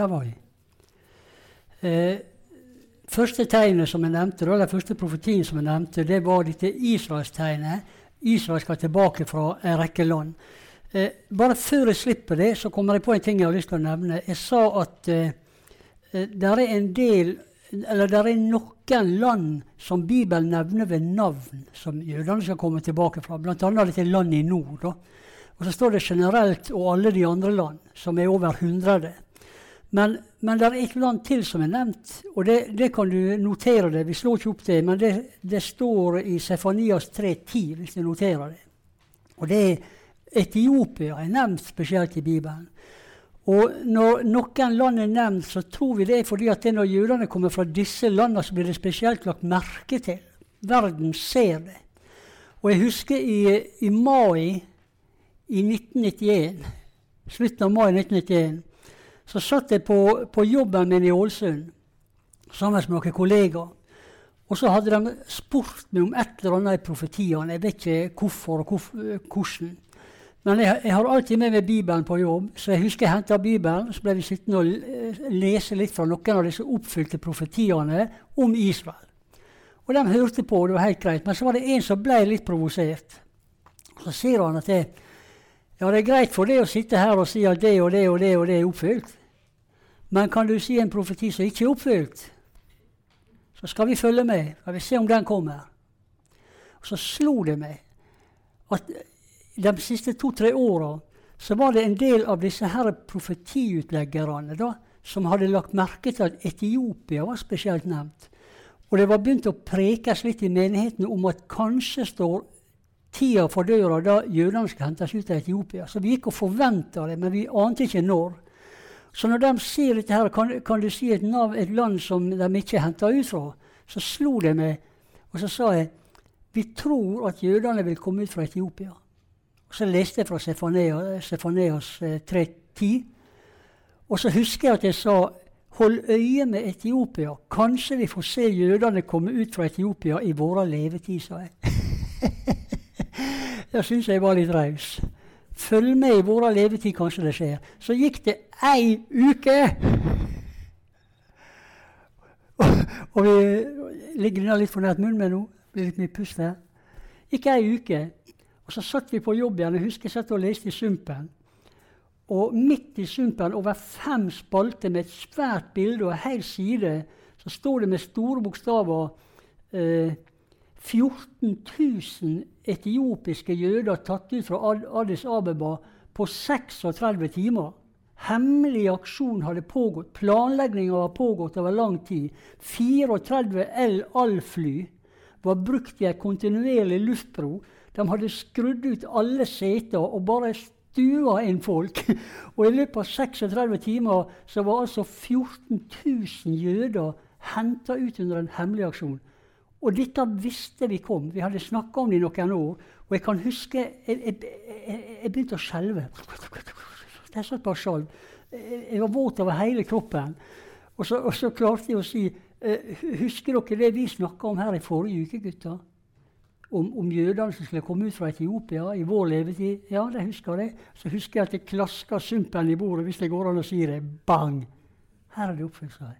Der. Eh, første tegnet som jeg nevnte, eller første profetien som jeg nevnte, det var dette Israelstegnet. Israel skal tilbake fra en rekke land. Eh, bare før jeg slipper det, så kommer jeg på en ting jeg har lyst til å nevne. Jeg sa at eh, eh det er en del eller det er noen land som Bibelen nevner ved navn, som jødene skal komme tilbake fra. Bl.a. dette landet i nord. Da. Og så står det generelt og alle de andre land, som er over 100. Men, men det er et land til som er nevnt, og det, det kan du notere det. Vi slår ikke opp det, men det, det står i Sefanias 3,10, hvis du noterer det. Og det er Etiopia er nevnt spesielt i Bibelen. Og når noen land er nevnt, så tror vi det er fordi at det når jødene kommer fra disse landene, så blir det spesielt lagt merke til. Verden ser det. Og jeg husker i, i mai i 1991, slutten av mai 1991, så satt jeg på, på jobben min i Ålesund sammen med noen kollegaer. Og så hadde de spurt meg om et eller annet i profetiene. Jeg vet ikke hvorfor og hvordan. Men jeg, jeg, har alltid med meg Bibelen på jobb, så jeg husker jeg henta Bibelen. Så ble vi sittende og lese litt fra noen av disse oppfylte profetiene om Israel. Og de hørte på, det var helt greit. Men så var det en som ble litt provosert. Så sier han at det, ja, det er greit for det å sitte her og si at det og det og det og det er oppfylt. Men kan du si en profeti som ikke er oppfylt? Så skal vi følge med. Skal vi se om den kommer. Og så slo det meg at de siste to-tre åra så var det en del av disse her profetiutleggerne da, som hadde lagt merke til at Etiopia var spesielt nevnt. Og det var begynt å prekes litt i menighetene om at kanskje står tida for døra da jødene skal hentes ut av Etiopia. Så vi gikk og forventa det, men vi ante ikke når. Så når de sier dette her, kan, kan du si et, navn, et land som de ikke er henta ut fra, så slo det meg, og så sa jeg vi tror at jødene vil komme ut fra Etiopia. Så leste jeg fra Sefanias 3.10. Eh, og så husker jeg at jeg sa Hold øye med Etiopia. Kanskje vi får se jødene komme ut fra Etiopia i våre levetid, sa jeg. Det syns jeg var litt raus. Følg med i våre levetid, kanskje det skjer. Så gikk det ei uke. Og vi ligger litt for nært munnen med nå. Blir litt mye pust her. Gikk ei uke. Og Så satt vi på jobb igjen. Jeg husker jeg satt og leste i Sumpen. Og midt i Sumpen, over fem spalter med et svært bilde og en hel side, så står det med store bokstaver eh, 14 000 etiopiske jøder tatt ut fra Addis Abeba på 36 timer. Hemmelig aksjon hadde pågått. Planlegginga var pågått over lang tid. 34 L-Al-fly var brukt i en kontinuerlig luftbro de hadde skrudd ut alle seter og bare stua inn folk. Og i løpet av 36 timer så var altså 14 000 jøder henta ut under en hemmelig aksjon. Og dette visste vi kom. Vi hadde snakka om det i noen år. Og jeg kan huske Jeg, jeg, jeg, jeg begynte å skjelve. Jeg satt bare skjalv. Jeg var våt over hele kroppen. Og så, og så klarte jeg å si uh, Husker dere det vi snakka om her i forrige uke, gutter? om, om jødene som skulle komme ut fra Etiopia i vår levetid. Ja, det husker jeg. Så husker jeg at det klaska sumpen i bordet, hvis det går an å si det. Bang! Her er det oppfylt seg.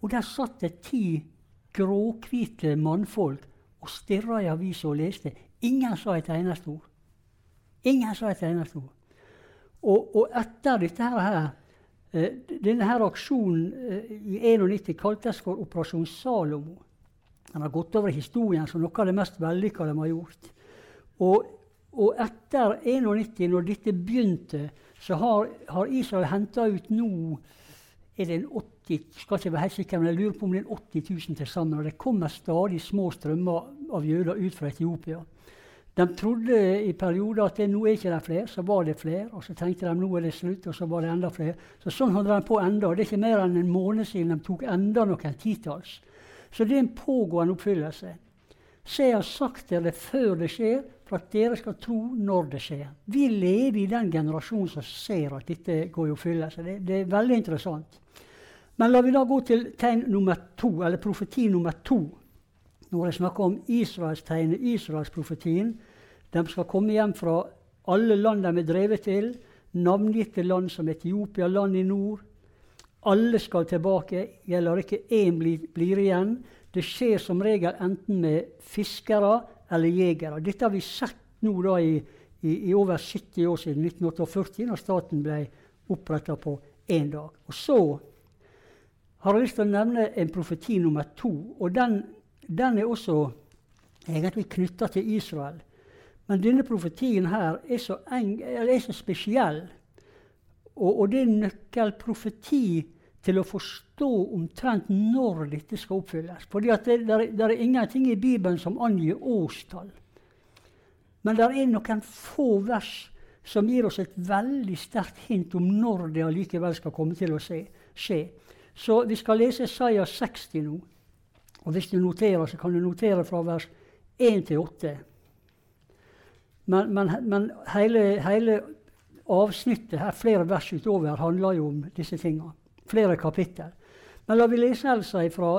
Og der satt det ti gråhvite mannfolk og stirra i avisa og leste. Ingen sa et eneste ord. Ingen sa et eneste ord. Og, og etter dette her, eh, denne her aksjonen eh, i 91 kaltes for Operasjon Salomo. Den har gått over i historien som noe av det mest vellykka de har gjort. Og, og etter 91, når dette begynte, så har, har Israel henta ut nå er det en 80, skal ikke være helt sikker, men jeg lurer på om det er 80 000 til sammen. Og det kommer stadig små strømmer av jøder ut fra Etiopia. De trodde i perioder at det, nå er ikke det flere, så var det flere. Og så tenkte de nå er det slutt, og så var det enda flere. Så sånn holder de på enda. Det er ikke mer enn en måned siden de tok enda noen titalls. Så det er en pågående oppfyllelse. Så jeg har sagt dere før det skjer, for at dere skal tro når det skjer. Vi lever i den generasjonen som ser at dette går i oppfyllelse. Det, det, er veldig interessant. Men la vi da gå til tegn nummer to, eller profeti nummer to. Når jeg snakker om Israelstegnet, Israelsprofetien. De skal komme hjem fra alle land de er drevet til. navngitte land som Etiopia, land i nord. Alle skal tilbake. Gjelder ikke én blir, blir igjen. Det skjer som regel enten med fiskere eller jegere. Dette har vi sett nå da i, i, i over 70 år siden 1948, når staten ble oppretta på én dag. Og så har jeg lyst til å nevne en profeti nummer to. og Den, den er også egentlig knytta til Israel. Men denne profetien her er så, eng, er så spesiell. Og, og, det er nøkkelprofeti til å forstå omtrent når dette skal oppfylles. Fordi det, det, det, er ingenting i Bibelen som angir årstall. Men det er noen få vers som gir oss et veldig sterkt hint om når det allikevel skal komme til å skje. Så vi skal lese Isaiah 60 nå. Og hvis du noterer, så kan du notere fra vers 1 til 8. Men, men, men hele, hele, avsnittet her, flere vers utover, handler jo om disse tingene. Flere kapittel. Men la vi lese altså fra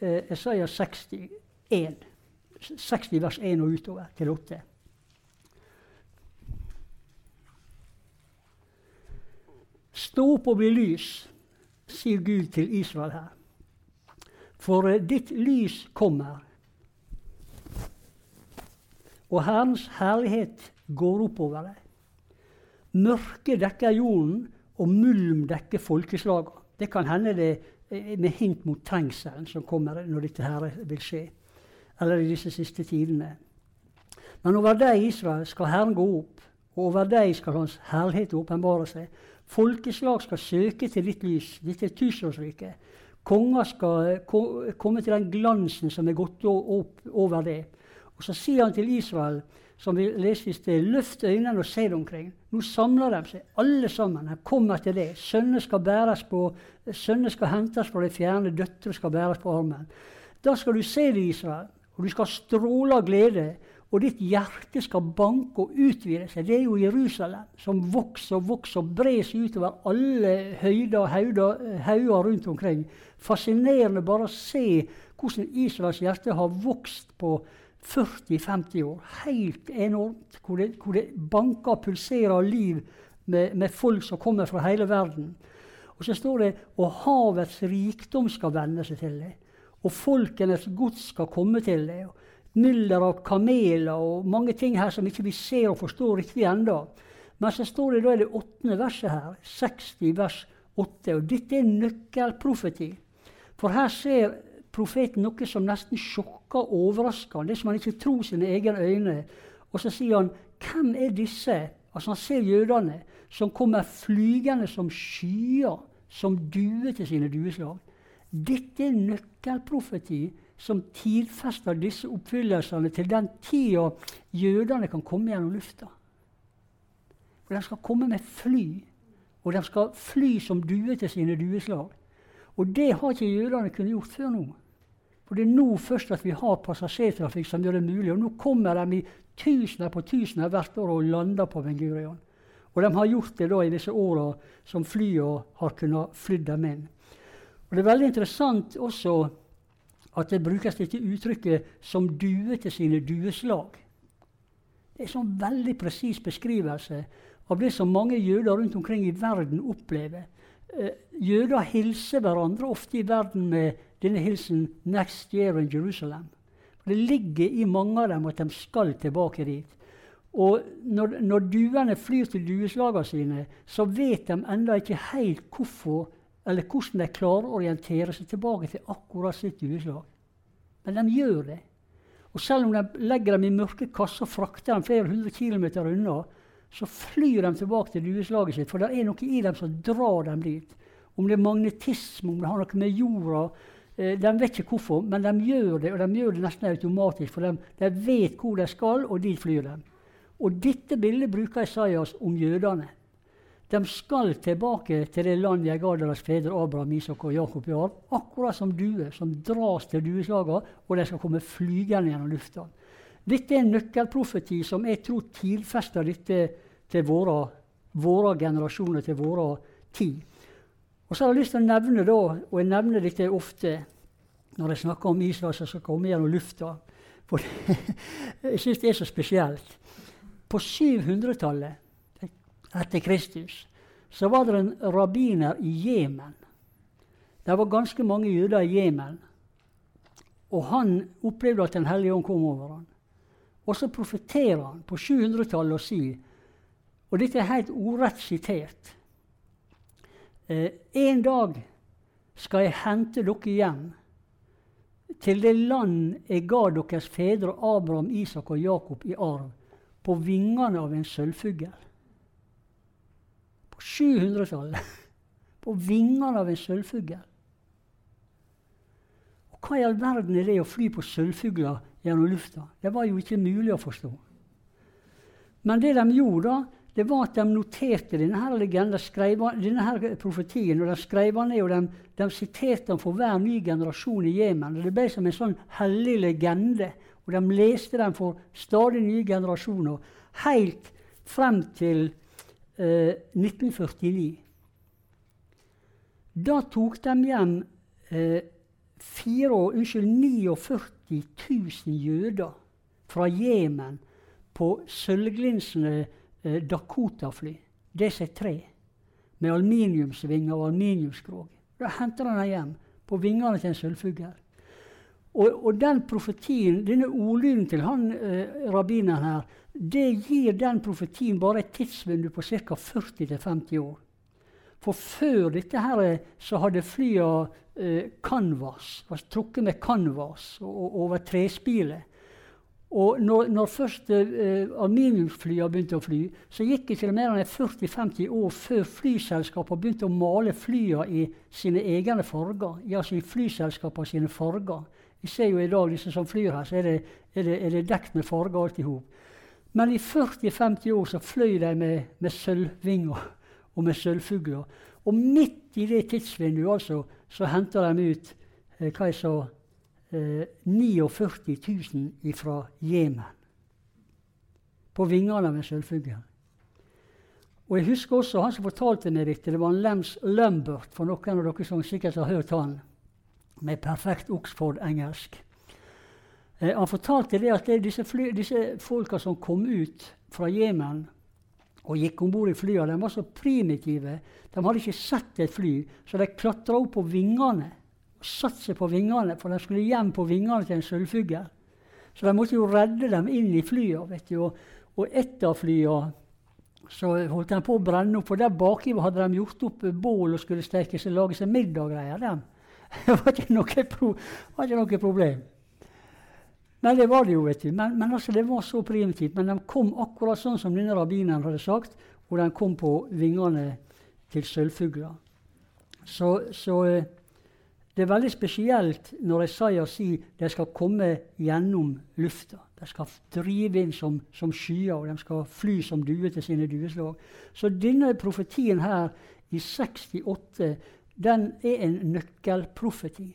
eh, Isaiah 60, 1, 60 vers 1 og utover til 8. Stå opp og bli lys, sier Gud til Israel her. For eh, ditt lys kommer, og Herrens herlighet går oppover deg. Mørket dekker jorden, og mulm dekker folkeslagene. Det kan hende det er med hint mot trengselen som kommer når dette her vil skje. Eller i disse siste tidene. Men over deg, Israel, skal Herren gå opp, og over deg skal Hans herlighet åpenbare seg. Folkeslag skal søke til ditt lys, dette tusenårsriket. Konger skal komme til den glansen som er gått opp over det. Og så sier han til Israel, som vi leste i sted, løft øynene og se deg omkring. Nå samler de seg, alle sammen. De kommer til det. Sønner skal, på, sønner skal hentes fra de fjerne, døtre skal bæres på armen. Da skal du se det, Israel, og du skal stråle av glede og ditt hjerte skal banke og utvide seg. Det er jo Jerusalem som vokser og vokser og brer seg utover alle høyder og hauger rundt omkring. Fascinerende bare å se hvordan Israels hjerte har vokst på 40-50 år. Helt enormt. Hvor det, hvor det banker og pulserer av liv med, med, folk som kommer fra hele verden. Og så står det og havets rikdom skal vende seg til det. Og folkenes gods skal komme til det mylder av kameler og mange ting her som ikke vi ser og forstår riktig ennå. Men så står det da i det åttende verset her, 60 vers 8, og dette er nøkkelprofeti. For her ser profeten noe som nesten sjokker og overrasker Det som han ikke tror sine egne øyne. Og så sier han, hvem er disse? Altså Han ser jødene som kommer flygende som skyer, som duer til sine dueslag. Dette er nøkkelprofeti som tidfester disse oppfyllelsene til den tida jødene kan komme gjennom lufta. Og De skal komme med fly, og de skal fly som duer til sine dueslag. Og det har ikke jødene kunnet gjort før nå. For det er nå først at vi har passasjertrafikk som gjør det mulig. Og nå kommer de i tusener på tusener hvert år og lander på Ben. Og de har gjort det da i disse åra som flyene har kunnet fly dem inn. Og Det er veldig interessant også at det brukes dette uttrykket 'som due til sine dueslag'. Det er en sånn veldig presis beskrivelse av det som mange jøder rundt omkring i verden opplever. Eh, jøder hilser hverandre ofte i verden med denne hilsen 'Next year in Jerusalem'. For det ligger i mange av dem at de skal tilbake dit. Og når, når duene flyr til dueslagene sine, så vet de ennå ikke helt hvorfor eller hvordan de klarer å orientere seg tilbake til akkurat sitt dueslag. Men de gjør det. Og selv om de legger dem i mørke kasser og frakter dem flere hundre kilometer unna, så flyr de tilbake til dueslaget sitt, for det er noe i dem som drar dem dit. Om det er magnetisme, om det har noe med jorda eh, De vet ikke hvorfor, men de gjør det, og de gjør det nesten automatisk. For de, de vet hvor de skal, og dit flyr de. Og dette bildet bruker Isaias om jødene. De skal tilbake til det landet jeg ga deres fedre Abraham, Isak og Jakob i arv. Akkurat som duer som dras til dueslagene, og de skal komme flygende gjennom lufta. Dette er en nøkkelprofeti som jeg tror tidfester dette til våre, våre generasjoner, til våre tid. Og så har jeg lyst til å nevne, da, og jeg nevner dette ofte når jeg snakker om Israel som skal komme gjennom lufta, for jeg syns det er så spesielt. På 700-tallet etter Kristus, så var det en rabbiner i Jemen. Det var ganske mange jøder i Jemen. Og han opplevde at Den hellige ånd kom over ham. Og så profeterer han på 700-tallet og sier, og dette er helt ordrett sitert eh, En dag skal jeg hente dere hjem til det land jeg ga deres fedre Abraham, Isak og Jakob i arv, på vingene av en sølvfugl. På 700-tallet. På vingene av en sølvfugl. Hva i all verden er det å fly på sølvfugler gjennom lufta? Det var jo ikke mulig å forstå. Men det de gjorde da, det var at de noterte denne legenden, skrev, denne her profetien, og de skrev den ned, og de, de siterte den for hver ny generasjon i Jemen. Det ble som en sånn hellig legende. Og de leste den for stadig nye generasjoner, helt frem til eh, 1949. Da tok de hjem eh, 4, unnskyld, 49 000 jøder fra Jemen på sølvglinsende eh, Dakota-fly, DC-3, med aluminiumsvinger og aluminiumskrog. Da henter han dem hjem på vingene til en sølvfugl. Og, og, den profetien, denne ordlyden til han eh, rabbineren her, det gir den profetien bare et tidsvindu på ca. 40-50 år. For før dette her eh, så hadde flya eh, canvas, var trukket med canvas og over trespilet. Og når, når først eh, aluminiumsflyene begynte å fly, så gikk det ikke mer enn 40-50 år før flyselskapene begynte å male flya i sine egne farger. Altså i flyselskapene sine farger. Vi ser jo i dag disse som flyr her, så er det, er det, er det dekt med farger alt i hop. Men i 40-50 år så fløy de med, med sølvvinger og med sølvfugler. Og midt i det tidsvinduet altså, så henter de ut eh, hva jeg sa, 49 000 fra Jemen. På vingene med sølvfuglen. Og jeg husker også han som fortalte meg dette. Det var en Lems Lumbert, for noen av dere som sikkert har hørt han, med perfekt Oxford-engelsk. Eh, han fortalte det at det disse, fly, disse folka som kom ut fra Jemen og gikk om bord i flyene, de var så primitive. De hadde ikke sett et fly, så de klatra opp på vingene Satt seg på vingene, for de skulle hjem på vingene til en sølvfugl. Så de måtte jo redde dem inn i flyene. vet du. Og, og ett av flyene så holdt de på å brenne opp, for der baki hadde de gjort opp bål og skulle steke seg, lage seg middag og. Det var ikke noe, pro, var ikke noe problem. Men det var det jo, vet du. Men, men altså, det var så primitivt. Men de kom akkurat sånn som denne rabbineren hadde sagt, og de kom på vingene til sølvfugler. Så, så eh, det er veldig spesielt når Isaiah sier de skal komme gjennom lufta. De skal drive inn som, som skyer, og de skal fly som duer til sine dueslag. Så denne profetien her i 68 den er en nøkkelprofeti.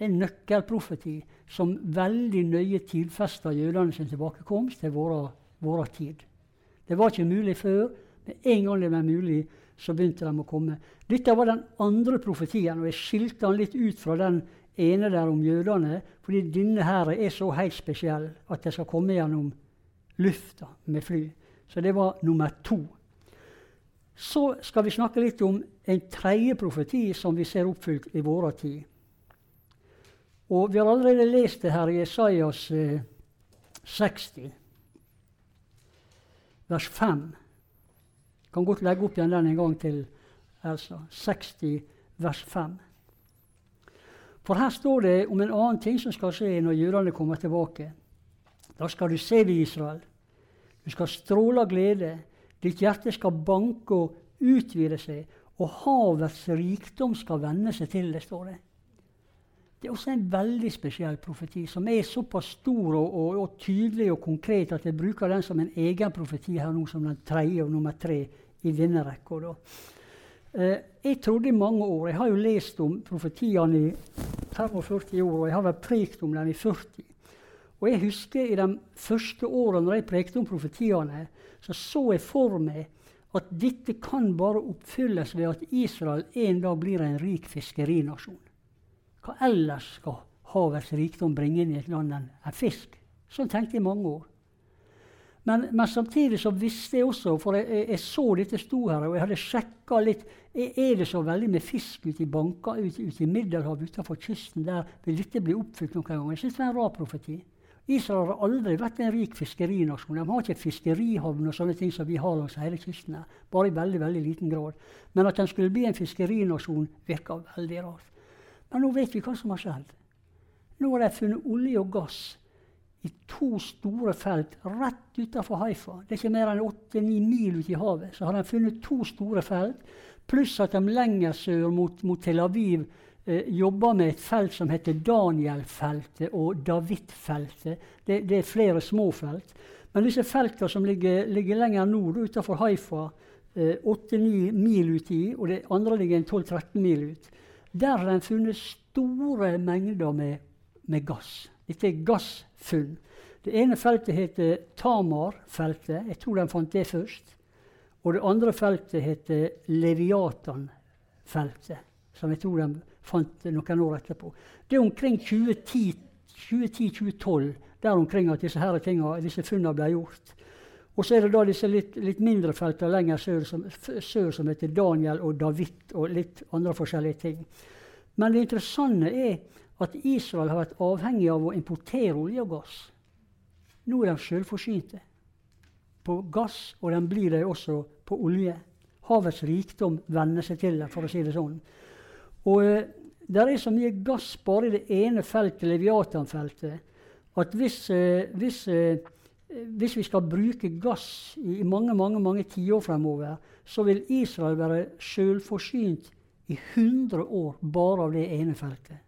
En nøkkelprofeti som veldig nøye tidfester jødene sin tilbakekomst til vår tid. Det var ikke mulig før. Med en gang det var mulig, så begynte de å komme. Dette var den andre profetien, og jeg skilte den litt ut fra den ene der om jødene, fordi denne her er så helt spesiell at det skal komme gjennom lufta med fly. Så det var nummer to. Så skal vi snakke litt om en tredje profeti som vi ser oppfylt i vår tid. Og Vi har allerede lest det her i Esaias eh, 60, vers 5 Jeg kan godt legge opp igjen den en gang til. Altså 60 vers 5. For her står det om en annen ting som skal skje når jødene kommer tilbake. Da skal du se det, Israel. Du skal stråle av glede. Ditt hjerte skal banke og utvide seg, og havets rikdom skal vende seg til det, står det. Det er også en veldig spesiell profeti, som er såpass stor og, og, og, tydelig og konkret at jeg bruker den som en egen profeti her nå, som den tredje og nummer tre i denne rekka. Eh, jeg trodde i mange år Jeg har jo lest om profetiene i 45 år, og jeg har vært prekt om dem i 40. Og jeg husker i de første årene når jeg prekte om profetiene, så så jeg for meg at dette kan bare oppfylles ved at Israel en dag blir en rik fiskerinasjon. Hva ellers skal havets rikdom bringe inn i et land enn fisk? Sånn tenkte jeg i mange år. Men, men, samtidig så visste jeg også, for jeg, jeg så dette sto her, og jeg hadde sjekka litt Er det så veldig med fisk ute i banker ute, ute i Middelhavet utenfor kysten? Der vil dette bli oppfylt noen gang? Jeg syns det var en rar profeti. Israel har aldri vært en rik fiskerinasjon. De har ikke fiskerihavn og sånne ting som vi har langs hele kysten. Bare i veldig veldig liten grad. Men at den skulle bli en fiskerinasjon, virka veldig rart. Men nå vet vi hva som har skjedd. Nå har de funnet olje og gass i to store felt rett utenfor Haifa. Det er ikke mer enn 8-9 mil ute i havet. Så har de funnet to store felt, pluss at de lenger sør mot, mot Tel Aviv jobber med et felt som heter Daniel-feltet og David-feltet. Det, det, er flere små felt. Men disse feltene som ligger, ligger lenger nord, utenfor Haifa, eh, 8-9 mil uti, og det andre ligger 12-13 mil ut, der har de funnet store mengder med, med gass. Dette er gassfunn. Det ene feltet heter Tamar-feltet. Jeg tror de fant det først. Og det andre feltet heter Leviatan-feltet, som jeg tror de fant noen år etterpå. Det er omkring 2010-2012 der omkring at disse, her tingene, disse funnene ble gjort. Og så er det da disse litt, litt mindre feltene lenger sør som, sør som, heter Daniel og David og litt andre forskjellige ting. Men det interessante er at Israel har vært avhengig av å importere olje og gass. Nå er de selvforsynte på gass, og de blir det også på olje. Havets rikdom venner seg til dem, for å si det sånn. Og eh, det er så mye gass bare i det ene feltet, Leviatan-feltet, at hvis, uh, hvis, uh, hvis, vi skal bruke gass i, mange mange, mange tiår fremover, så vil Israel være selvforsynt i 100 år bare av det ene feltet.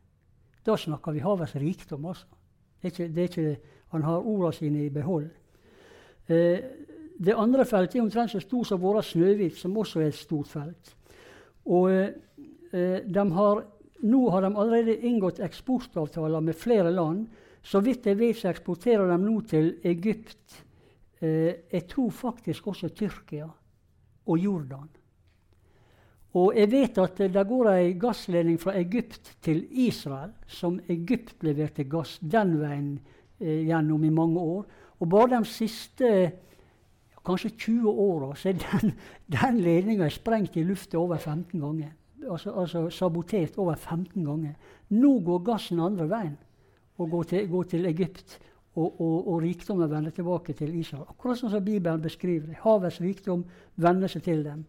Da snakker vi havets rikdom, altså. Det er ikke, han har ordene sine i behold. Eh, det andre feltet er omtrent så stort som våre Snøhvit, som også er et stort felt. Og eh, har, Nå har de allerede inngått eksportavtaler med flere land. Så vidt jeg vet, så eksporterer de nå til Egypt. Eh, jeg tror faktisk også Tyrkia og Jordan. Og jeg vet at det går ei gassledning fra Egypt til Israel, som Egypt leverte gass den veien eh, gjennom i mange år. Og bare de siste kanskje 20 åra er den, den ledninga sprengt i lufta over 15 ganger. Altså, altså, sabotert over 15 ganger. Nå går gassen andre veien og går til, går til Egypt. Og, og, og, rikdommen vender tilbake til Israel. Akkurat sånn som Bibelen beskriver det. Havets rikdom vender seg til dem.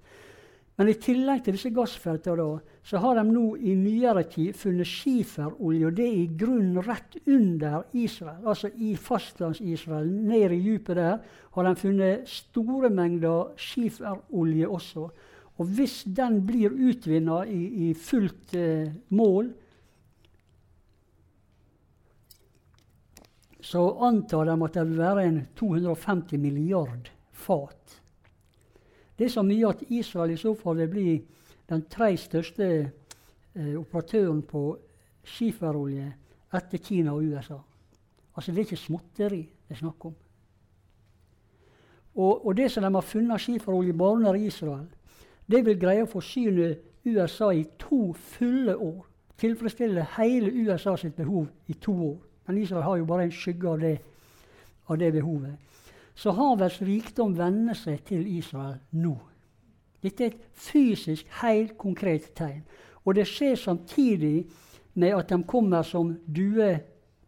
Men i tillegg til disse gassfeltene så har de nå i nyere tid funnet skiferolje. Og det er i grunnen rett under Israel, altså i fastlands-Israel. Ned i dypet der har de funnet store mengder skiferolje også. Og hvis den blir utvinna i, i, fullt eh, mål, så antar de at det vil være en 250 milliard fat det er så mye at Israel i så fall vil bli den tre største eh, operatøren på skiferolje etter Kina og USA. Altså Det er ikke småtteri det er snakk om. Og, og, det som de har funnet skiferolje bare under Israel, det vil greie å forsyne USA i to fulle år. Tilfredsstille hele USA sitt behov i to år. Men Israel har jo bare en skygge av det, av det behovet så havets rikdom vender seg til Israel nå. Dette er et fysisk, helt konkret tegn. Og det skjer samtidig med at de kommer som due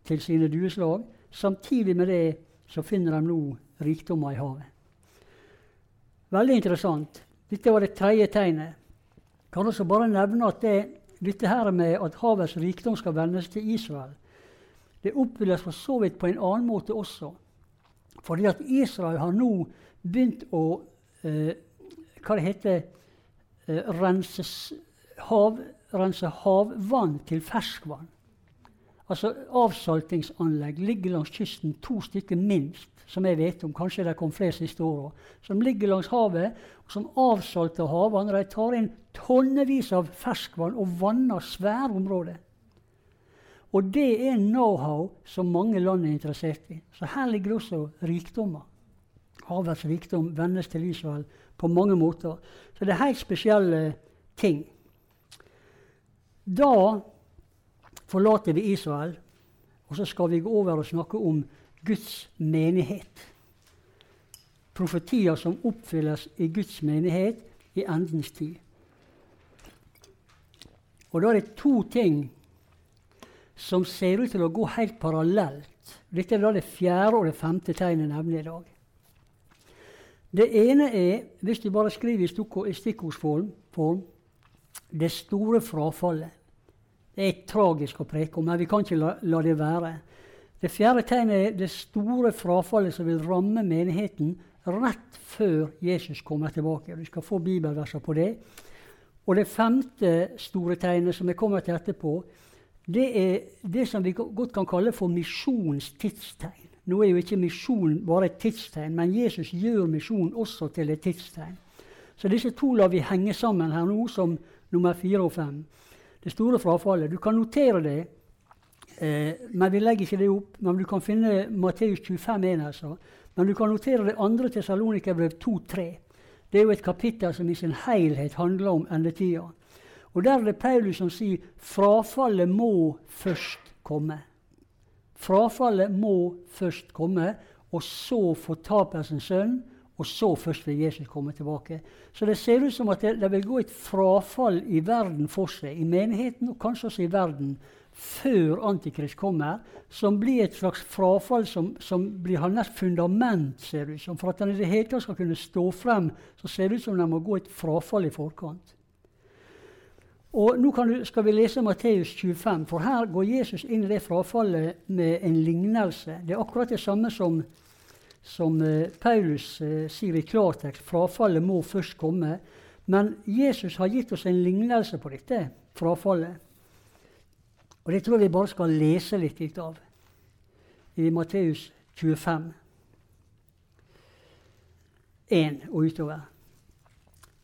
til sine dueslag. Samtidig med det så finner de nå rikdommer i havet. Veldig interessant. Dette var det tredje tegnet. Jeg kan også bare nevne at det, dette her med at havets rikdom skal vendes til Israel, det oppfylles for så vidt på en annen måte også. Fordi at Israel har nå begynt å eh, hva det heter eh, rense, hav, rense havvann til ferskvann. Altså Avsaltingsanlegg ligger langs kysten, to stykker minst, som jeg vet om. Kanskje det kom flere siste åra. Som ligger langs havet, og som avsalter havvann. De tar inn tonnevis av ferskvann og vanner svære områder. Og det er know-how som mange land er interessert i. Så her ligger også rikdommer. Havets rikdom vendes til Israel på mange måter. Så det er helt spesielle ting. Da forlater vi Israel, og så skal vi gå over og snakke om Guds menighet. profetier som oppfylles i Guds menighet i endens tid. Og da er det to ting som ser ut til å gå helt parallelt. Dette er da det fjerde og det femte tegnet jeg nevner i dag. Det ene er, hvis du bare skriver i stikkordsform, det store frafallet. Det er tragisk å preke om, men vi kan ikke la, la, det være. Det fjerde tegnet er det store frafallet som vil ramme menigheten rett før Jesus kommer tilbake. Vi skal få bibelverser på det. Og det femte store tegnet, som jeg kommer til etterpå, det er det som vi godt kan kalle for misjonstidstegn. Nå er jo ikke misjon bare et tidstegn, men Jesus gjør misjon også til et tidstegn. Så disse to lar vi henge sammen her nå som nummer fire og fem. Det store frafallet. Du kan notere det, eh, men vi legger ikke det opp. Men du kan finne Matteus 25,1. Altså. Men du kan notere det andre Tessalonikerbrev 2,3. Det er jo et kapittel som i sin helhet handler om endetida. Og der er det Paulus som sier frafallet må først komme. Frafallet må først komme, og så fortapelsens sønn, og så først vil Jesus komme tilbake. Så det ser ut som at det, det, vil gå et frafall i verden for seg, i menigheten og kanskje også i verden, før Antikrist kommer, som blir et slags frafall som, som blir hans fundament, ser det ut som. For at han i det hele tatt skal kunne stå frem, så ser det ut som det må gå et frafall i forkant. Og Nå du, skal vi lese Matteus 25, for her går Jesus inn i det frafallet med en lignelse. Det er akkurat det samme som, som uh, Paulus uh, sier i klartekst. Frafallet må først komme. Men Jesus har gitt oss en lignelse på dette frafallet. Og det tror jeg vi bare skal lese litt, litt av i Matteus 25, 1 og utover.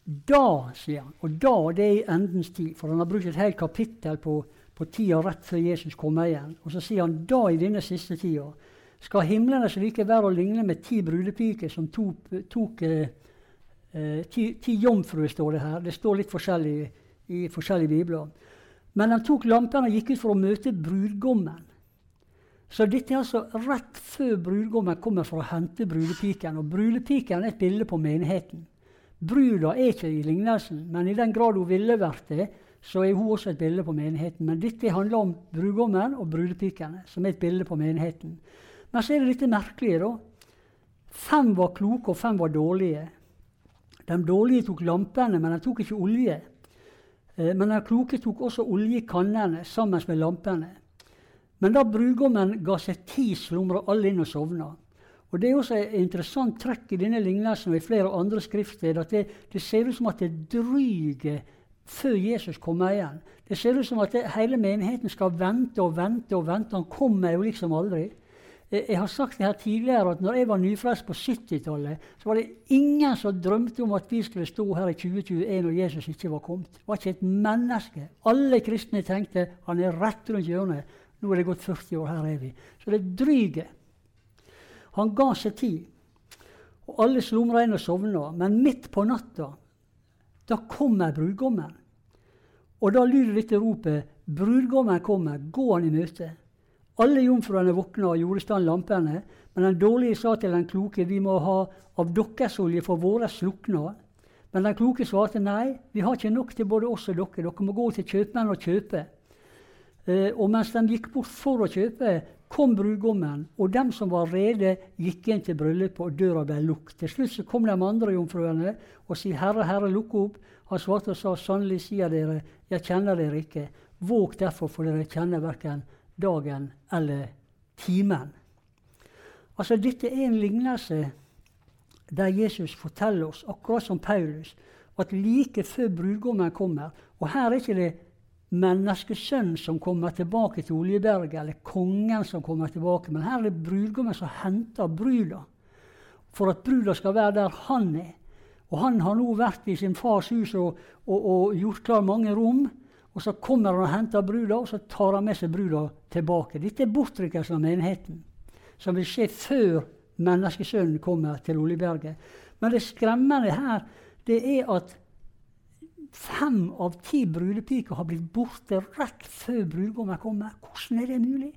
Da, sier han, og da det er i endens tid, for han har brukt et helt kapittel på, på tida rett før Jesus kommer igjen. Og så sier han da i denne siste tida skal himlenes rike være å ligne med ti brudepiker som tok, tok eh, ti, ti jomfruer, står det her. Det står litt forskjellig i forskjellige bibler. Men de tok lampene og gikk ut for å møte brudgommen. Så dette er altså rett før brudgommen kommer for å hente brudepiken. Og brudepiken er et bilde på menigheten. Bruda er ikke i lignelsen, men i den grad hun ville vært det, så er hun også et bilde på menigheten. Men dette handler om brudgommen og brudepikene, som er et bilde på menigheten. Men så er det litt merkelige, da. Fem var kloke, og fem var dårlige. De dårlige tok lampene, men de tok ikke olje. Eh, men de kloke tok også oljekannene sammen med lampene. Men da brudgommen ga seg tid, slumra alle inn og sovna. Og Det er også et interessant trekk i denne lignelsen og i flere andre skriftsteder at det, det, ser ut som at det dryger før Jesus kommer igjen. Det ser ut som at det, hele menigheten skal vente og vente og vente. Han kommer jo liksom aldri. Jeg har sagt det her tidligere at når jeg var nyfrelst på 70-tallet, så var det ingen som drømte om at vi skulle stå her i 2021 og Jesus ikke var kommet. Det var ikke et menneske. Alle kristne tenkte han er rett rundt hjørnet. Nå er det gått 40 år, her er vi. Så det dryger. Han ga seg tid. Og alle slumra inn og sovna. Men midt på natta, da kommer brudgommen. Og da lyder dette ropet 'Brudgommen kommer, gå han i møte'. Alle jomfruene våkna og gjorde stand lampene, men den dårlige sa til den kloke 'Vi må ha av deres olje, for våre slukna'. Men den kloke svarte nei, vi har ikke nok til både oss og dere. Dere må gå til kjøpmenn og kjøpe. Eh, og mens de gikk bort for å kjøpe, kom brudgommen, og dem som var rede, gikk inn til bryllupet, og døra ble lukket. Til slutt så kom de andre jomfruene og sa, 'Herre, Herre, lukk opp.' Han svarte og sa, 'Sannelig sier dere, jeg kjenner dere ikke.' Våg derfor, for dere kjenner verken dagen eller timen. Altså, Dette er en lignelse der Jesus forteller oss, akkurat som Paulus, at like før brudgommen kommer Og her er ikke det menneskesønnen som kommer tilbake til Oljeberget, eller kongen som kommer tilbake. Men her er det brudgommen som henter bruda, for at bruda skal være der han er. Og han har nå vært i sin fars hus og, og, og gjort klar mange rom. Og så kommer han og henter bruda, og så tar han med seg bruda tilbake. Dette er bortrykkelsen av menigheten, som vil skje før menneskesønnen kommer til Oljeberget. Men det skremmende her det er at fem av ti brudepiker har blitt borte rett før brudgommen kommer. Hvordan er det mulig?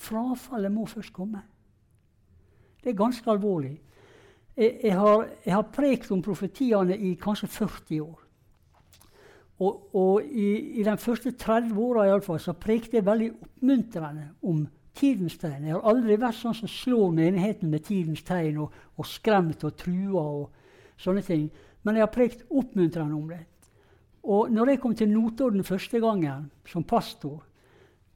Frafallet må først komme. Det er ganske alvorlig. jeg, jeg, har, jeg har prekt om profetiene i kanskje 40 år. Og, og i, i de første 30 åra så prekte jeg veldig oppmuntrende om tidens tegn. Jeg har aldri vært sånn som slår menigheten med tidens tegn og, og skremt og trua og sånne ting. Men jeg har prekt oppmuntrende om det. Og når jeg kom til Notodden første gangen som pastor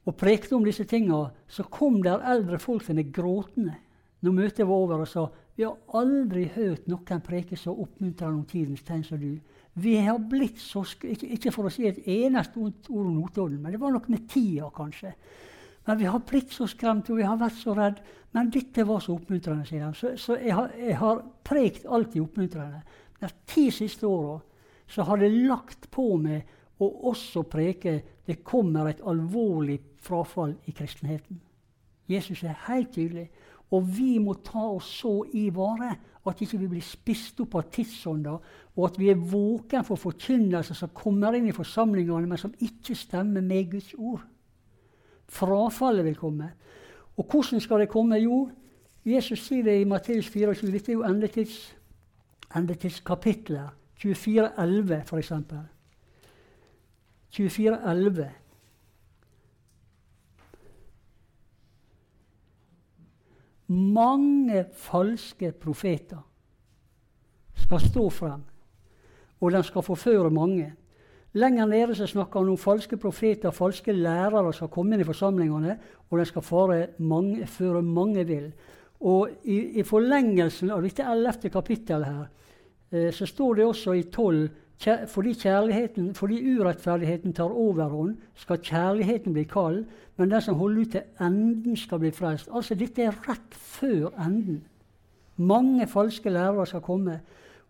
og prekte om disse tinga, så kom der eldre folk til meg gråtende når møtet var over, og sa vi har aldri hørt noen preke så oppmuntrende om tidens tegn som du. Vi har blitt så ikke, ikke for å si et eneste ord om Notodden, men det var nok med tida, kanskje. Men vi har blitt så skremt og vi har vært så redd. Men dette var så oppmuntrende, sier han. Så, så jeg, har, jeg har prekt alltid oppmuntrende. De ti siste åra har det lagt på meg å også preke det kommer et alvorlig frafall i kristenheten. Jesus er helt tydelig. Og vi må ta oss så i vare at ikke vi blir spist opp av tidsånder, og at vi er våken for forkynnelser som kommer inn i forsamlingene, men som ikke stemmer med Guds ord. Frafallet vil komme. Og hvordan skal det komme? Jo, Jesus sier det i Matteus 24. Dette er jo endetids, endetidskapitlet. 24.11, f.eks. 24.11. Mange falske profeter skal stå frem, og de skal forføre mange. Lenger nede så snakker han om falske profeter, falske lærere som kommer inn i forsamlingene, og de skal fare mange, føre mange vil. Og i, i forlengelsen av dette ellevte kapittelet her, eh, så står det også i tolv fordi, fordi urettferdigheten tar overhånd, skal kjærligheten bli kald, men den som holder ut til enden, skal bli frelst. Altså, dette er rett før enden. Mange falske lærere skal komme.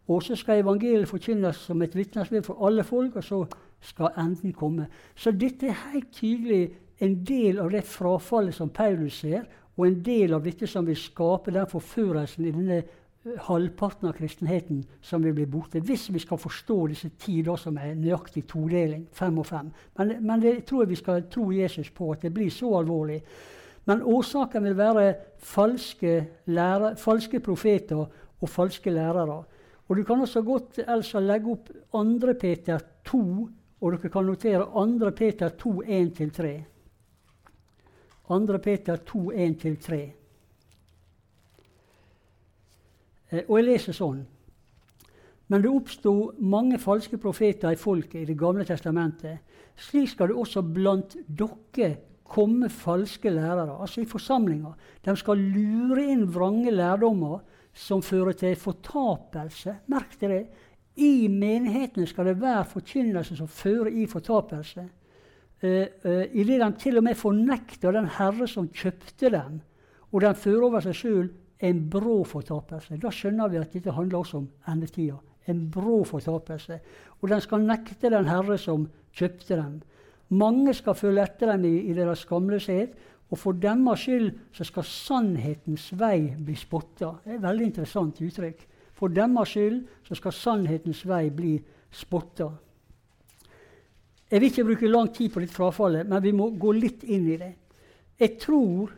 Og så skal evangeliet forkynnes som et vitnesbyrd for alle folk, og så skal enden komme. Så dette er helt tydelig en del av det frafallet som Paulus ser, og en del av dette som vil skape den forførelsen i denne halvparten av kristenheten som vil bli borte. Hvis vi skal forstå disse ti da som er nøyaktig todeling, fem og fem. Men, men det tror jeg vi skal tro Jesus på, at det blir så alvorlig. Men årsaken vil være falske, lærer, falske profeter og falske lærere. Og Du kan også godt Elsa, legge opp 2. Peter 2, og dere kan notere 2. Peter 2, 1-3. 2. Peter 2, 1-3. Eh, og jeg leser sånn. Men det oppsto mange falske profeter i folket i Det gamle testamentet. Slik skal det også blant dere komme falske lærere, altså i forsamlinger. De skal lure inn vrange lærdommer som fører til fortapelse. Merk til det. I menighetene skal det være forkynnelse som fører i fortapelse. Uh, uh, Idet de til og med fornekter den Herre som kjøpte dem, og den fører over seg sjøl en brå fortapelse. Da skjønner vi at dette handler også om endetida. En brå fortapelse. Og den skal nekte den Herre som kjøpte dem. Mange skal følge etter dem i, i deres skamløshet, og for deres skyld så skal sannhetens vei bli spotta. Det er et veldig interessant uttrykk. For deres skyld så skal sannhetens vei bli spotta. Jeg vil ikke bruke lang tid på dette frafallet, men vi må gå litt inn i det. Jeg tror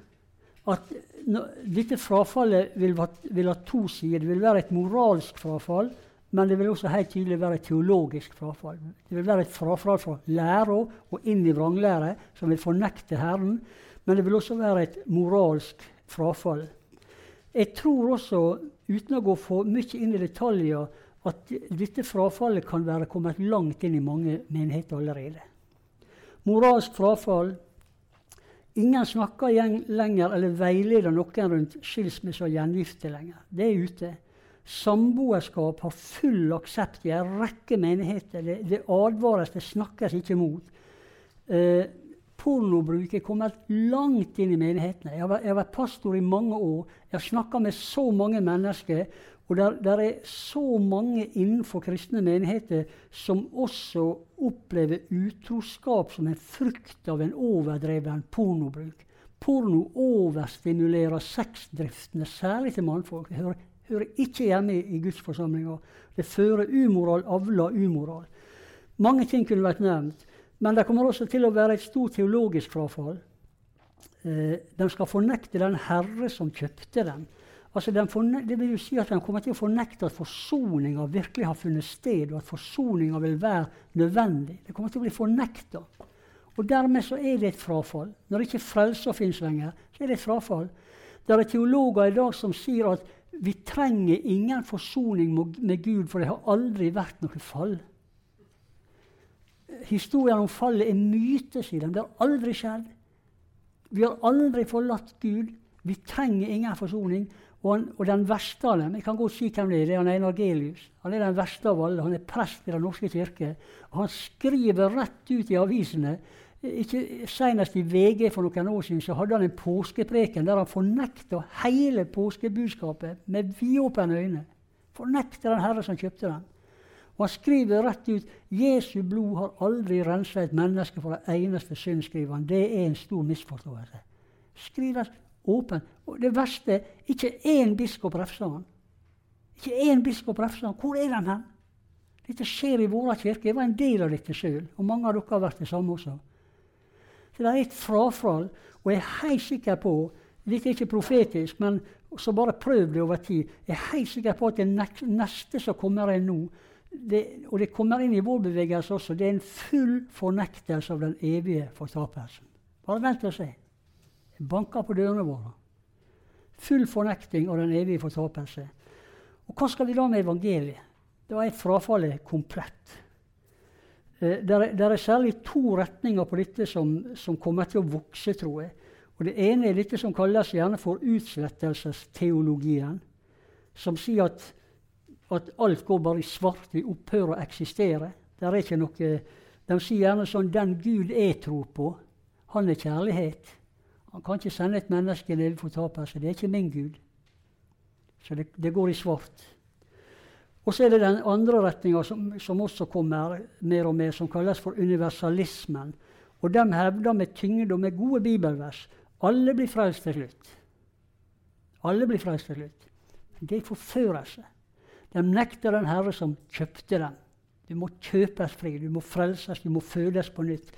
at dette frafallet vil, vil ha to sider. Det vil være et moralsk frafall, men det vil også helt tydelig være et teologisk frafall. Det vil være et frafall fra læra og inn i vranglære, som vil fornekte Herren. Men det vil også være et moralsk frafall. Jeg tror også, uten å gå for mye inn i detaljer, at dette frafallet kan være kommet langt inn i mange menigheter allerede. Moralsk frafall. Ingen snakker lenger eller veileder noen rundt skilsmisse og gjengifte lenger. Det er ute. Samboerskap har full aksept i en rekke menigheter. Det, det advares, det snakkes ikke mot. Eh, pornobruk er kommet langt inn i menighetene. Jeg har, vært, jeg har vært pastor i mange år. Jeg har snakka med så mange mennesker. Og der er så mange innenfor kristne menigheter som også opplever utroskap som en frukt av en overdreven pornobruk. Porno overstimulerer sexdriftene, særlig til mannfolk. Det hører, hører ikke hjemme i, i gudsforsamlinger. Det fører umoral, avler umoral. Mange ting kunne vært nevnt. Men det kommer også til å være et stort teologisk frafall. Eh, de skal fornekte den Herre som kjøpte dem. Altså det vil jo si at Den kommer til å fornekte at forsoninga virkelig har funnet sted, og at forsoninga vil være nødvendig. Det kommer til å bli fornekta. Og dermed så er det et frafall. Når ikke frelser fins lenger, så er det et frafall. Det er teologer i dag som sier at vi trenger ingen forsoning med Gud, for det har aldri vært noe fall. Historien om fallet er myte, sier de. Det har aldri skjedd. Vi har aldri forlatt Gud. Vi trenger ingen forsoning. Og, han, og, den verste av dem Jeg kan godt si hvem det er. Det er han Einar Gelius. Han er den verste av alle. Han er prest i Den norske kirke. Og han skriver rett ut i avisene ikke Senest i VG for noen år siden så hadde han en påskepreken der han fornekta hele påskebudskapet med vidåpne øyne. Fornekta den Herre som kjøpte den. Og han skriver rett ut Jesu blod har aldri rensa et menneske for det eneste synd, skriver han. Det er en stor misforståelse. Skrives åpent. Og det verste ikke én biskop refser han. Ikke én biskop refser han. Hvor er den hen? Dette skjer i vår kirker. Jeg var en del av dette sjøl. Og mange av dere har vært det samme også. Så det er et frafall. Og jeg er helt sikker på Dette er ikke profetisk, men så bare prøv det over tid. Jeg er helt sikker på at det neste som kommer inn nå, det, og det kommer inn i vår bevegelse også, det er en full fornektelse av den evige fortapelsen. Bare vent og se. Banker på dørene våre. Full fornekting av den evige fortapelse. Og hva skal vi da med evangeliet? Da er frafallet komplett. Eh, det er, er, særlig to retninger på dette som, som, kommer til å vokse, tror jeg. Og Det ene er dette som kalles gjerne for utslettelsesteologien. Som sier at, at alt går bare i svart, vi opphører å eksistere. Der er ikke noe, de sier gjerne sånn 'Den Gud jeg tror på, han er kjærlighet'. Han kan ikke sende et menneske i evig fortapelse. Det er ikke min Gud. Så det, det går i svart. Og så er det den andre retninga som, som, også kommer mer og mer, som kalles for universalismen. Og de hevder med tyngde og med gode bibelvers alle blir frelst til slutt. Alle blir frelst til slutt. Det er forførelse. De nekter den Herre som kjøpte dem. Du må kjøpes fri, du må frelses, du må fødes på nytt.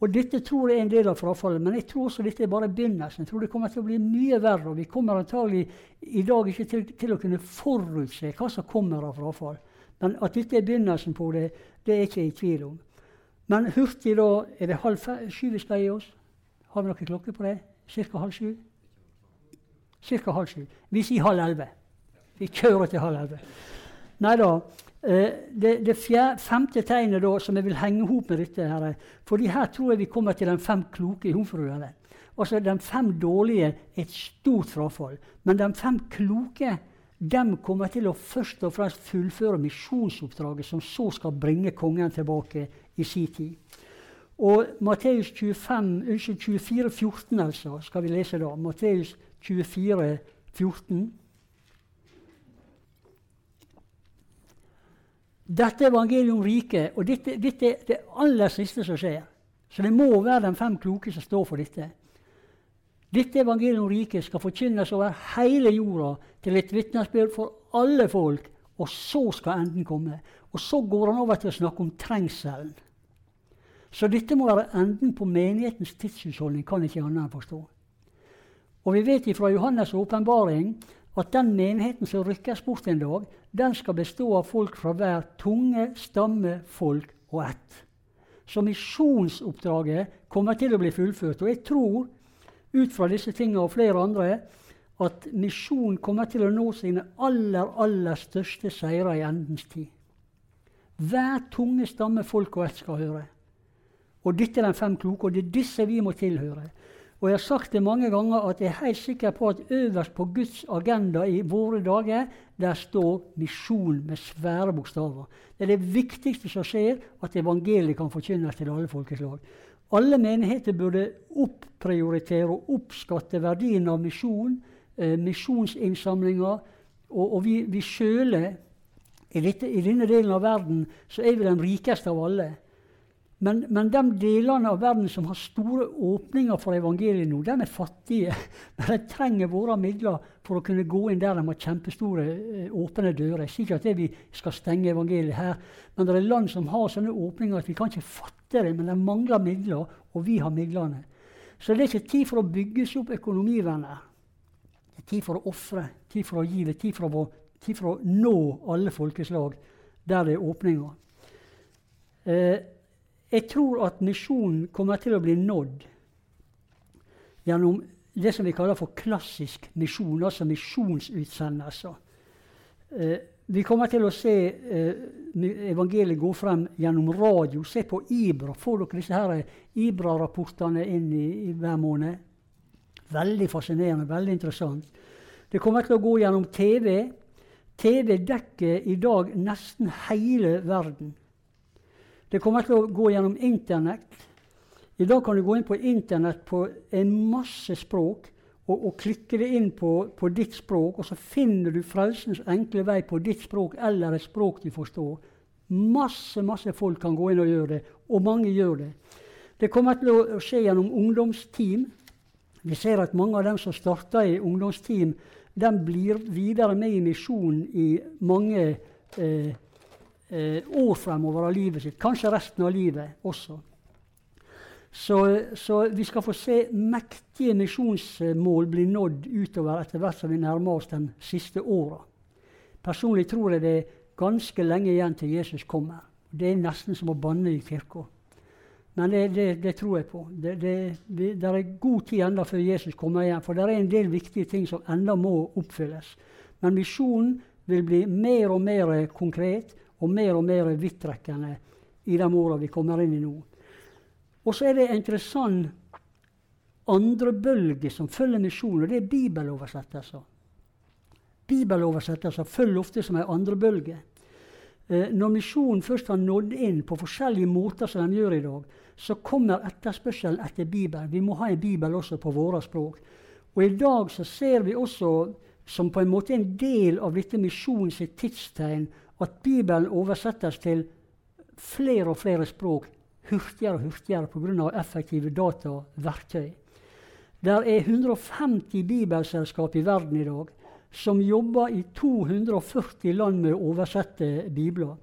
Og Dette tror jeg er en del av frafallet, men jeg tror også dette er bare begynnelsen. Jeg tror det kommer til å bli mye verre, og vi kommer antagelig i dag ikke til, til å kunne forutse hva som kommer av frafall. Men at dette er begynnelsen på det, det er jeg ikke i tvil om. Men hurtig, da Er det halv sju vi skal gi oss? Har vi noen klokke på det? Cirka halv sju? Cirka halv sju. Vi sier halv elleve. Vi kjører til halv elleve. Nei da. Eh, det, det fjerde, femte tegnet da, som jeg vil henge ihop med dette her, fordi her tror jeg vi kommer til den fem kloke jomfruene. Altså, De fem dårlige er et stort frafall. Men de fem kloke dem kommer til å først og fremst fullføre misjonsoppdraget, som så skal bringe kongen tilbake i sin tid. Og Matteus 24, 14 altså, skal vi lese da. Matteus 24, 14. Dette er evangeliet om riket, og dette, dette, er det aller siste som skjer. Så det må være de fem kloke som står for dette. Dette evangeliet om riket skal forkynnes over hele jorda til et vitnesbyrd for alle folk, og så skal enden komme. Og så går han over til å snakke om trengselen. Så dette må være enden på menighetens tidshusholdning, kan ikke annet forstå. Og vi vet ifra Johannes' åpenbaring at den menigheten som rykkes bort en dag, den skal bestå av folk fra hver tunge, stamme, folk og ett. Så misjonsoppdraget kommer til å bli fullført. Og jeg tror, ut fra disse tingene og flere andre, at misjonen kommer til å nå sine aller, aller største seire i endens tid. Hver tunge stamme, folk og ett skal høre. Og dette er de fem kloke, og det er disse vi må tilhøre. Og jeg har sagt det mange ganger at jeg er helt sikker på at øverst på Guds agenda i våre dager, der står misjon med svære bokstaver. Det er det viktigste som skjer, at evangeliet kan forkynnes til alle folkeslag. Alle menigheter burde opprioritere og oppskatte verdien av misjon, eh, misjonsinnsamlinger. Og, og vi, vi sjøle, i, i denne delen av verden, så er vi den rikeste av alle. Men, men, de delene av verden som har store åpninger for evangeliet nå, de er fattige. Men de trenger våre midler for å kunne gå inn der de har kjempestore eh, åpne dører. Jeg sier ikke at vi skal stenge evangeliet her, men det er land som har sånne åpninger at vi kan ikke fatte det. Men de mangler midler, og vi har midlene. Så det er ikke tid for å bygge seg opp økonomivenner. Det er tid for å ofre, tid for å gi, det er tid for å, tid for å nå alle folkeslag der det er åpninger. Eh, jeg tror at misjonen kommer til å bli nådd gjennom det som vi kaller for klassisk misjon, altså misjonsutsendelser. Eh, vi kommer til å se eh, evangeliet gå frem gjennom radio. Se på Ibra. Får dere disse her Ibra-rapportene inn i, i, hver måned? Veldig fascinerende, veldig interessant. Det kommer til å gå gjennom TV. TV dekker i dag nesten hele verden. Det kommer til å gå gjennom Internett. I dag kan du gå inn på Internett på en masse språk og, og klikke det inn på, på, ditt språk, og så finner du frelsens enkle vei på ditt språk eller et språk du forstår. Masse masse folk kan gå inn og gjøre det, og mange gjør det. Det kommer til å skje gjennom ungdomsteam. Vi ser at mange av dem som starter i ungdomsteam, de blir videre med i misjonen i mange eh, eh, år fremover av livet sitt. Kanskje resten av livet også. Så, så, vi skal få se mektige misjonsmål bli nådd utover etter hvert som vi nærmer oss de siste åra. Personlig tror jeg det er ganske lenge igjen til Jesus kommer. Det er nesten som å banne i kirka. Men det, det, det, tror jeg på. Det, det, er god tid enda før Jesus kommer igjen. For det er en del viktige ting som enda må oppfylles. Men misjonen vil bli mer og mer konkret og mer og mer vidtrekkende i de åra vi kommer inn i nå. Og så er det interessant andre bølge som følger misjonen, og det er bibeloversettelser. Bibeloversettelser følger ofte som en andre bølge. Eh, når misjonen først har nådd inn på forskjellige måter som den gjør i dag, så kommer etterspørselen etter Bibelen. Vi må ha en bibel også på våre språk. Og i dag så ser vi også som på en måte en del av dette misjonens tidstegn at Bibelen oversettes til flere og flere språk hurtigere og hurtigere pga. effektive dataverktøy. Det er 150 bibelselskap i verden i dag som jobber i 240 land med å oversette bibler.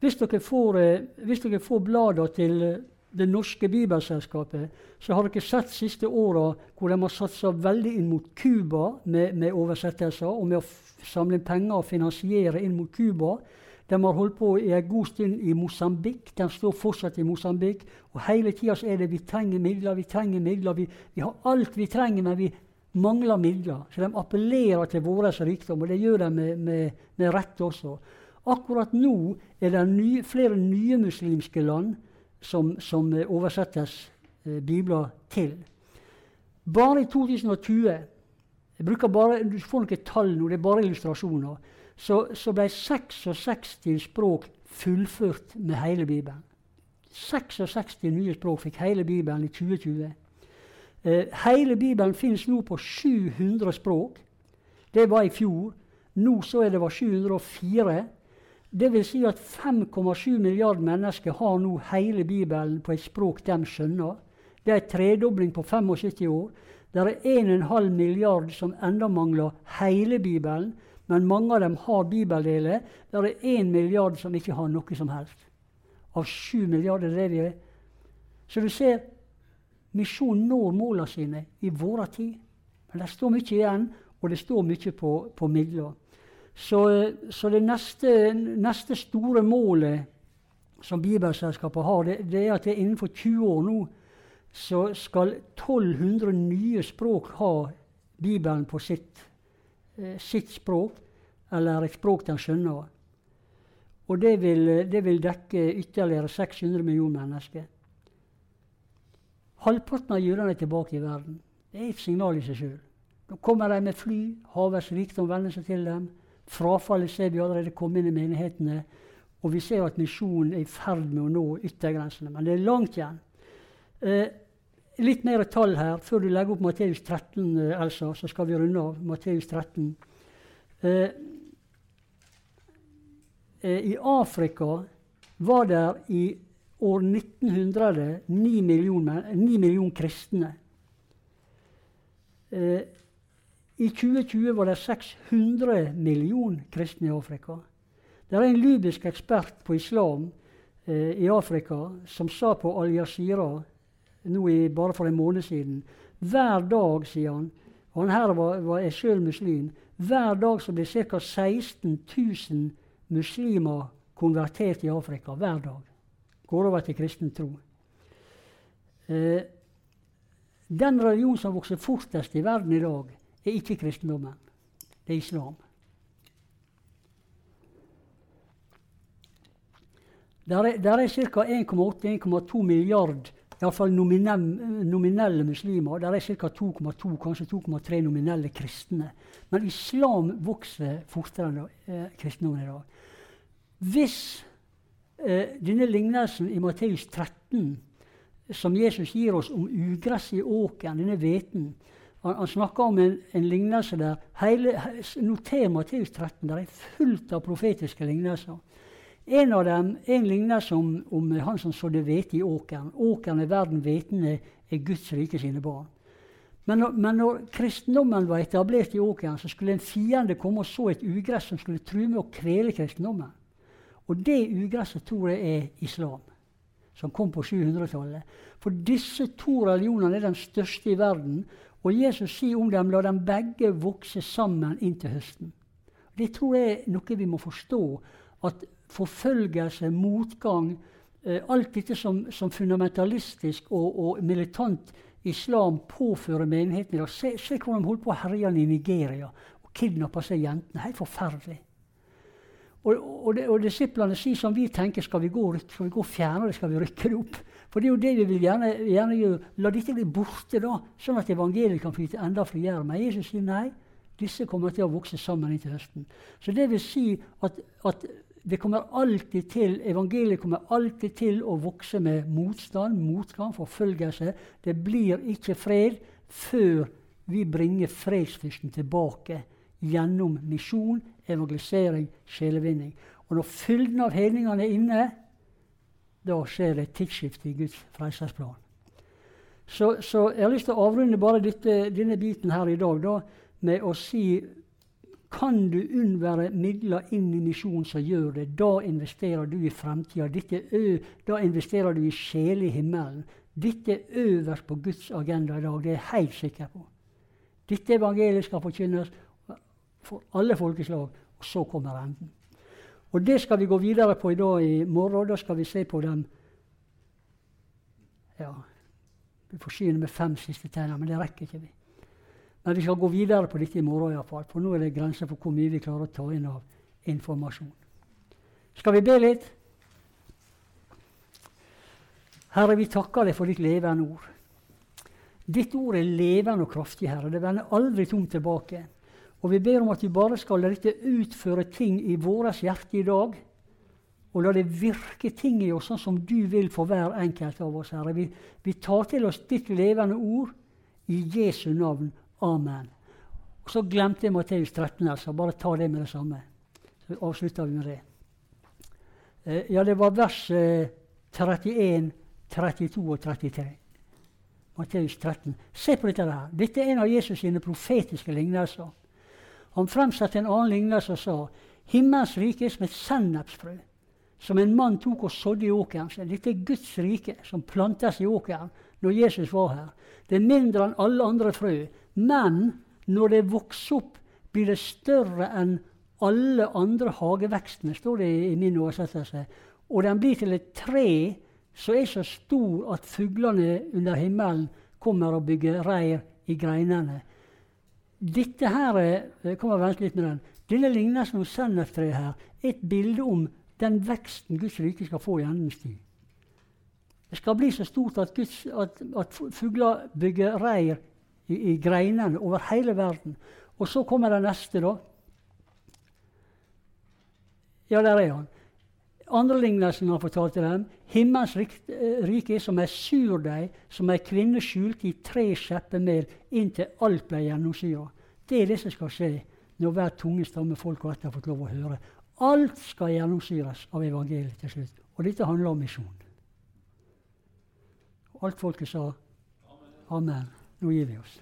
Hvis dere får, eh, får bladene til Det norske bibelselskapet, så har dere sett siste åra hvor de har satsa veldig inn mot Cuba med, med oversettelser, og med å samle penger og finansiere inn mot Cuba. De har holdt på i en god stund i Mosambik. De står fortsatt i Mosambik. Og hele tida er det vi trenger midler, vi trenger midler. Vi, vi, har alt vi trenger, men vi mangler midler. Så de appellerer til vår rikdom, og det gjør de med, med, med rette også. Akkurat nå er det ny, flere nye muslimske land som, som oversettes eh, bibler til. Bare i 2020 jeg bruker bare, Du får noen tall nå, det er bare illustrasjoner så, så ble 66 språk fullført med hele Bibelen. 66 nye språk fikk hele Bibelen i 2020. Eh, hele Bibelen finnes nå på 700 språk. Det var i fjor. Nå så er det var 704. Vil si at 5,7 milliarder mennesker har nå hele Bibelen på et språk de skjønner. Det er en tredobling på 75 år. Det er 1,5 milliard som enda mangler hele Bibelen. Men mange av dem har bibeldeler. Det er 1 milliard som ikke har noe som helst. Av 7 milliarder det de er. Så du ser misjonen når målene sine i vår tid. Men det står mye igjen, og det står mye på, på midler. Så, så, det neste, neste, store målet som Bibelselskapet har, det, det, er at det innenfor 20 år nå så skal 1200 nye språk ha Bibelen på sitt Eh, sitt språk, eller et språk de skjønner. Og det vil, det vil dekke ytterligere 600 millioner mennesker. Halvparten av jødene er tilbake i verden. Det er et signal i seg sjøl. Nå kommer de med fly, havets rikdom venner seg til dem. Frafallet ser vi allerede komme inn i menighetene. Og vi ser at misjonen er i ferd med å nå yttergrensene. Men det er langt igjen. Eh, Litt mer tall her før du legger opp Matteus 13, eh, Elsa, så skal vi runde av Matteus 13. Eh, eh, I Afrika var det i år 1900 9 millioner, 9 millioner kristne. Eh, I 2020 var det 600 millioner kristne i Afrika. Det er en libysk ekspert på islam eh, i Afrika som sa på Al Jazeera nå bare for en måned siden. Hver dag, sier han, Han her var, var er sjøl muslim. Hver dag så blir ca. 16 000 muslimer konvertert i Afrika. Hver dag. Går over til kristen tro. Eh, den religion som vokser fortest i verden i dag, er ikke kristendommen. Det er islam. Der er, er ca. 1,8-1,2 milliard iallfall nominelle, nominelle muslimer. Der er ca. 2,2, kanskje 2,3 nominelle kristne. Men islam vokser fortere enn eh, kristendommen i dag. Hvis eh, denne lignelsen i Matteus 13, som Jesus gir oss om ugress i åkeren, denne hveten han, han, snakker om en, en lignelse der hele, Noter Matteus 13. Der er fullt av profetiske lignelser. En av dem en lignelse om, om han som sådde hvete i åkeren. Åkeren er verden, hvetene er Guds rike sine barn. Men når, men når, kristendommen var etablert i åkeren, så skulle en fiende komme og så et ugress som skulle true med å kvele kristendommen. Og det ugresset tror jeg er islam, som kom på 700-tallet. For disse to religionene er den største i verden. Og Jesus sier om dem la dem begge vokse sammen inntil høsten. Det tror jeg er noe vi må forstå. At forfølgelse, motgang, eh, alt dette som, som fundamentalistisk og, og militant islam påfører menigheten i dag. Se, se hvordan de holdt på å herje i Nigeria og kidnappe seg jentene. Helt forferdelig. Og, og, det, og disiplene sier som vi tenker, skal vi gå, skal vi gå fjerne det, skal vi rykke det opp? For det er jo det vi vil gjerne, gjerne gjøre. La dette bli borte, da, sånn at evangeliet kan flyte enda friere. Men Jesus sier nei. Disse kommer til å vokse sammen inntil høsten. Så det vil si at, at det kommer alltid til, Evangeliet kommer alltid til å vokse med motstand, motgang, forfølgelse. Det blir ikke fred før vi bringer fredsfyrsten tilbake gjennom misjon, evangelisering, sjelevinning. Og når fylden av hedningene er inne, da skjer det et tidsskifte i Guds frelsesplan. Så, så, jeg har lyst til å avrunde bare dette, denne biten her i dag da, med å si kan du unnvære midler inn i misjon, så gjør det. Da investerer du i fremtida. Da investerer du i sjel i himmelen. Dette er øverst på Guds agenda i dag. Det er jeg helt sikker på. Dette evangeliet skal forkynnes for alle folkeslag, og så kommer enden. Og Det skal vi gå videre på i dag i morgen. Da skal vi se på dem Ja, vi forsyner med fem siste tegner, men det rekker ikke vi. Men vi skal gå videre på dette i morgen, iallfall, for nå er det grenser for hvor mye vi klarer å ta inn av informasjon. Skal vi be litt? Herre, vi takker deg for ditt levende ord. Ditt ord er levende og kraftig, Herre. Det vender aldri tomt tilbake. Og vi ber om at vi bare skal la dette utføre ting i vårt hjerte i dag. Og la det virke ting i oss sånn som du vil for hver enkelt av oss, Herre. Vi, vi tar til oss ditt levende ord i Jesu navn. Amen. Og Så glemte jeg Matteus 13. altså. Bare ta det med det samme. Så avslutter vi med det. Eh, ja, det var vers eh, 31, 32 og 33. Matteus 13. Se på dette her. Dette er en av Jesus sine profetiske lignelser. Han fremsatte en annen lignelse og sa Himmelens rike er som et sennepsfrø som en mann tok og sådde i åkeren. sin. dette er Guds rike som plantes i åkeren når Jesus var her. Det er mindre enn alle andre frø, men når det vokser opp, blir det større enn alle andre hagevekstene, står det i min oversettelse. Og den blir til et tre som er så stor at fuglene under himmelen kommer og bygger reir i greinene. Dette her eh, kan man litt med den. Denne lignelsen om sennepstreet her er et bilde om den veksten Guds rike skal få i endens tid. Det skal bli så stort at, Guds, at, at fugler bygger reir i, i greinene over hele verden. Og så kommer det neste, da. Ja, der er han. Andre lignelsen han fortalte dem. Himmels eh, rike er som ei surdeig som ei kvinne skjulte i tre skjepper mel inntil alt ble gjennomsyra. Det er det som skal skje når hver tunge stamme folk og ett har fått lov å høre. Alt skal gjennomsyres av evangeliet til slutt. Og dette handler om misjon. Alt folket sa amen. Nå gir vi oss.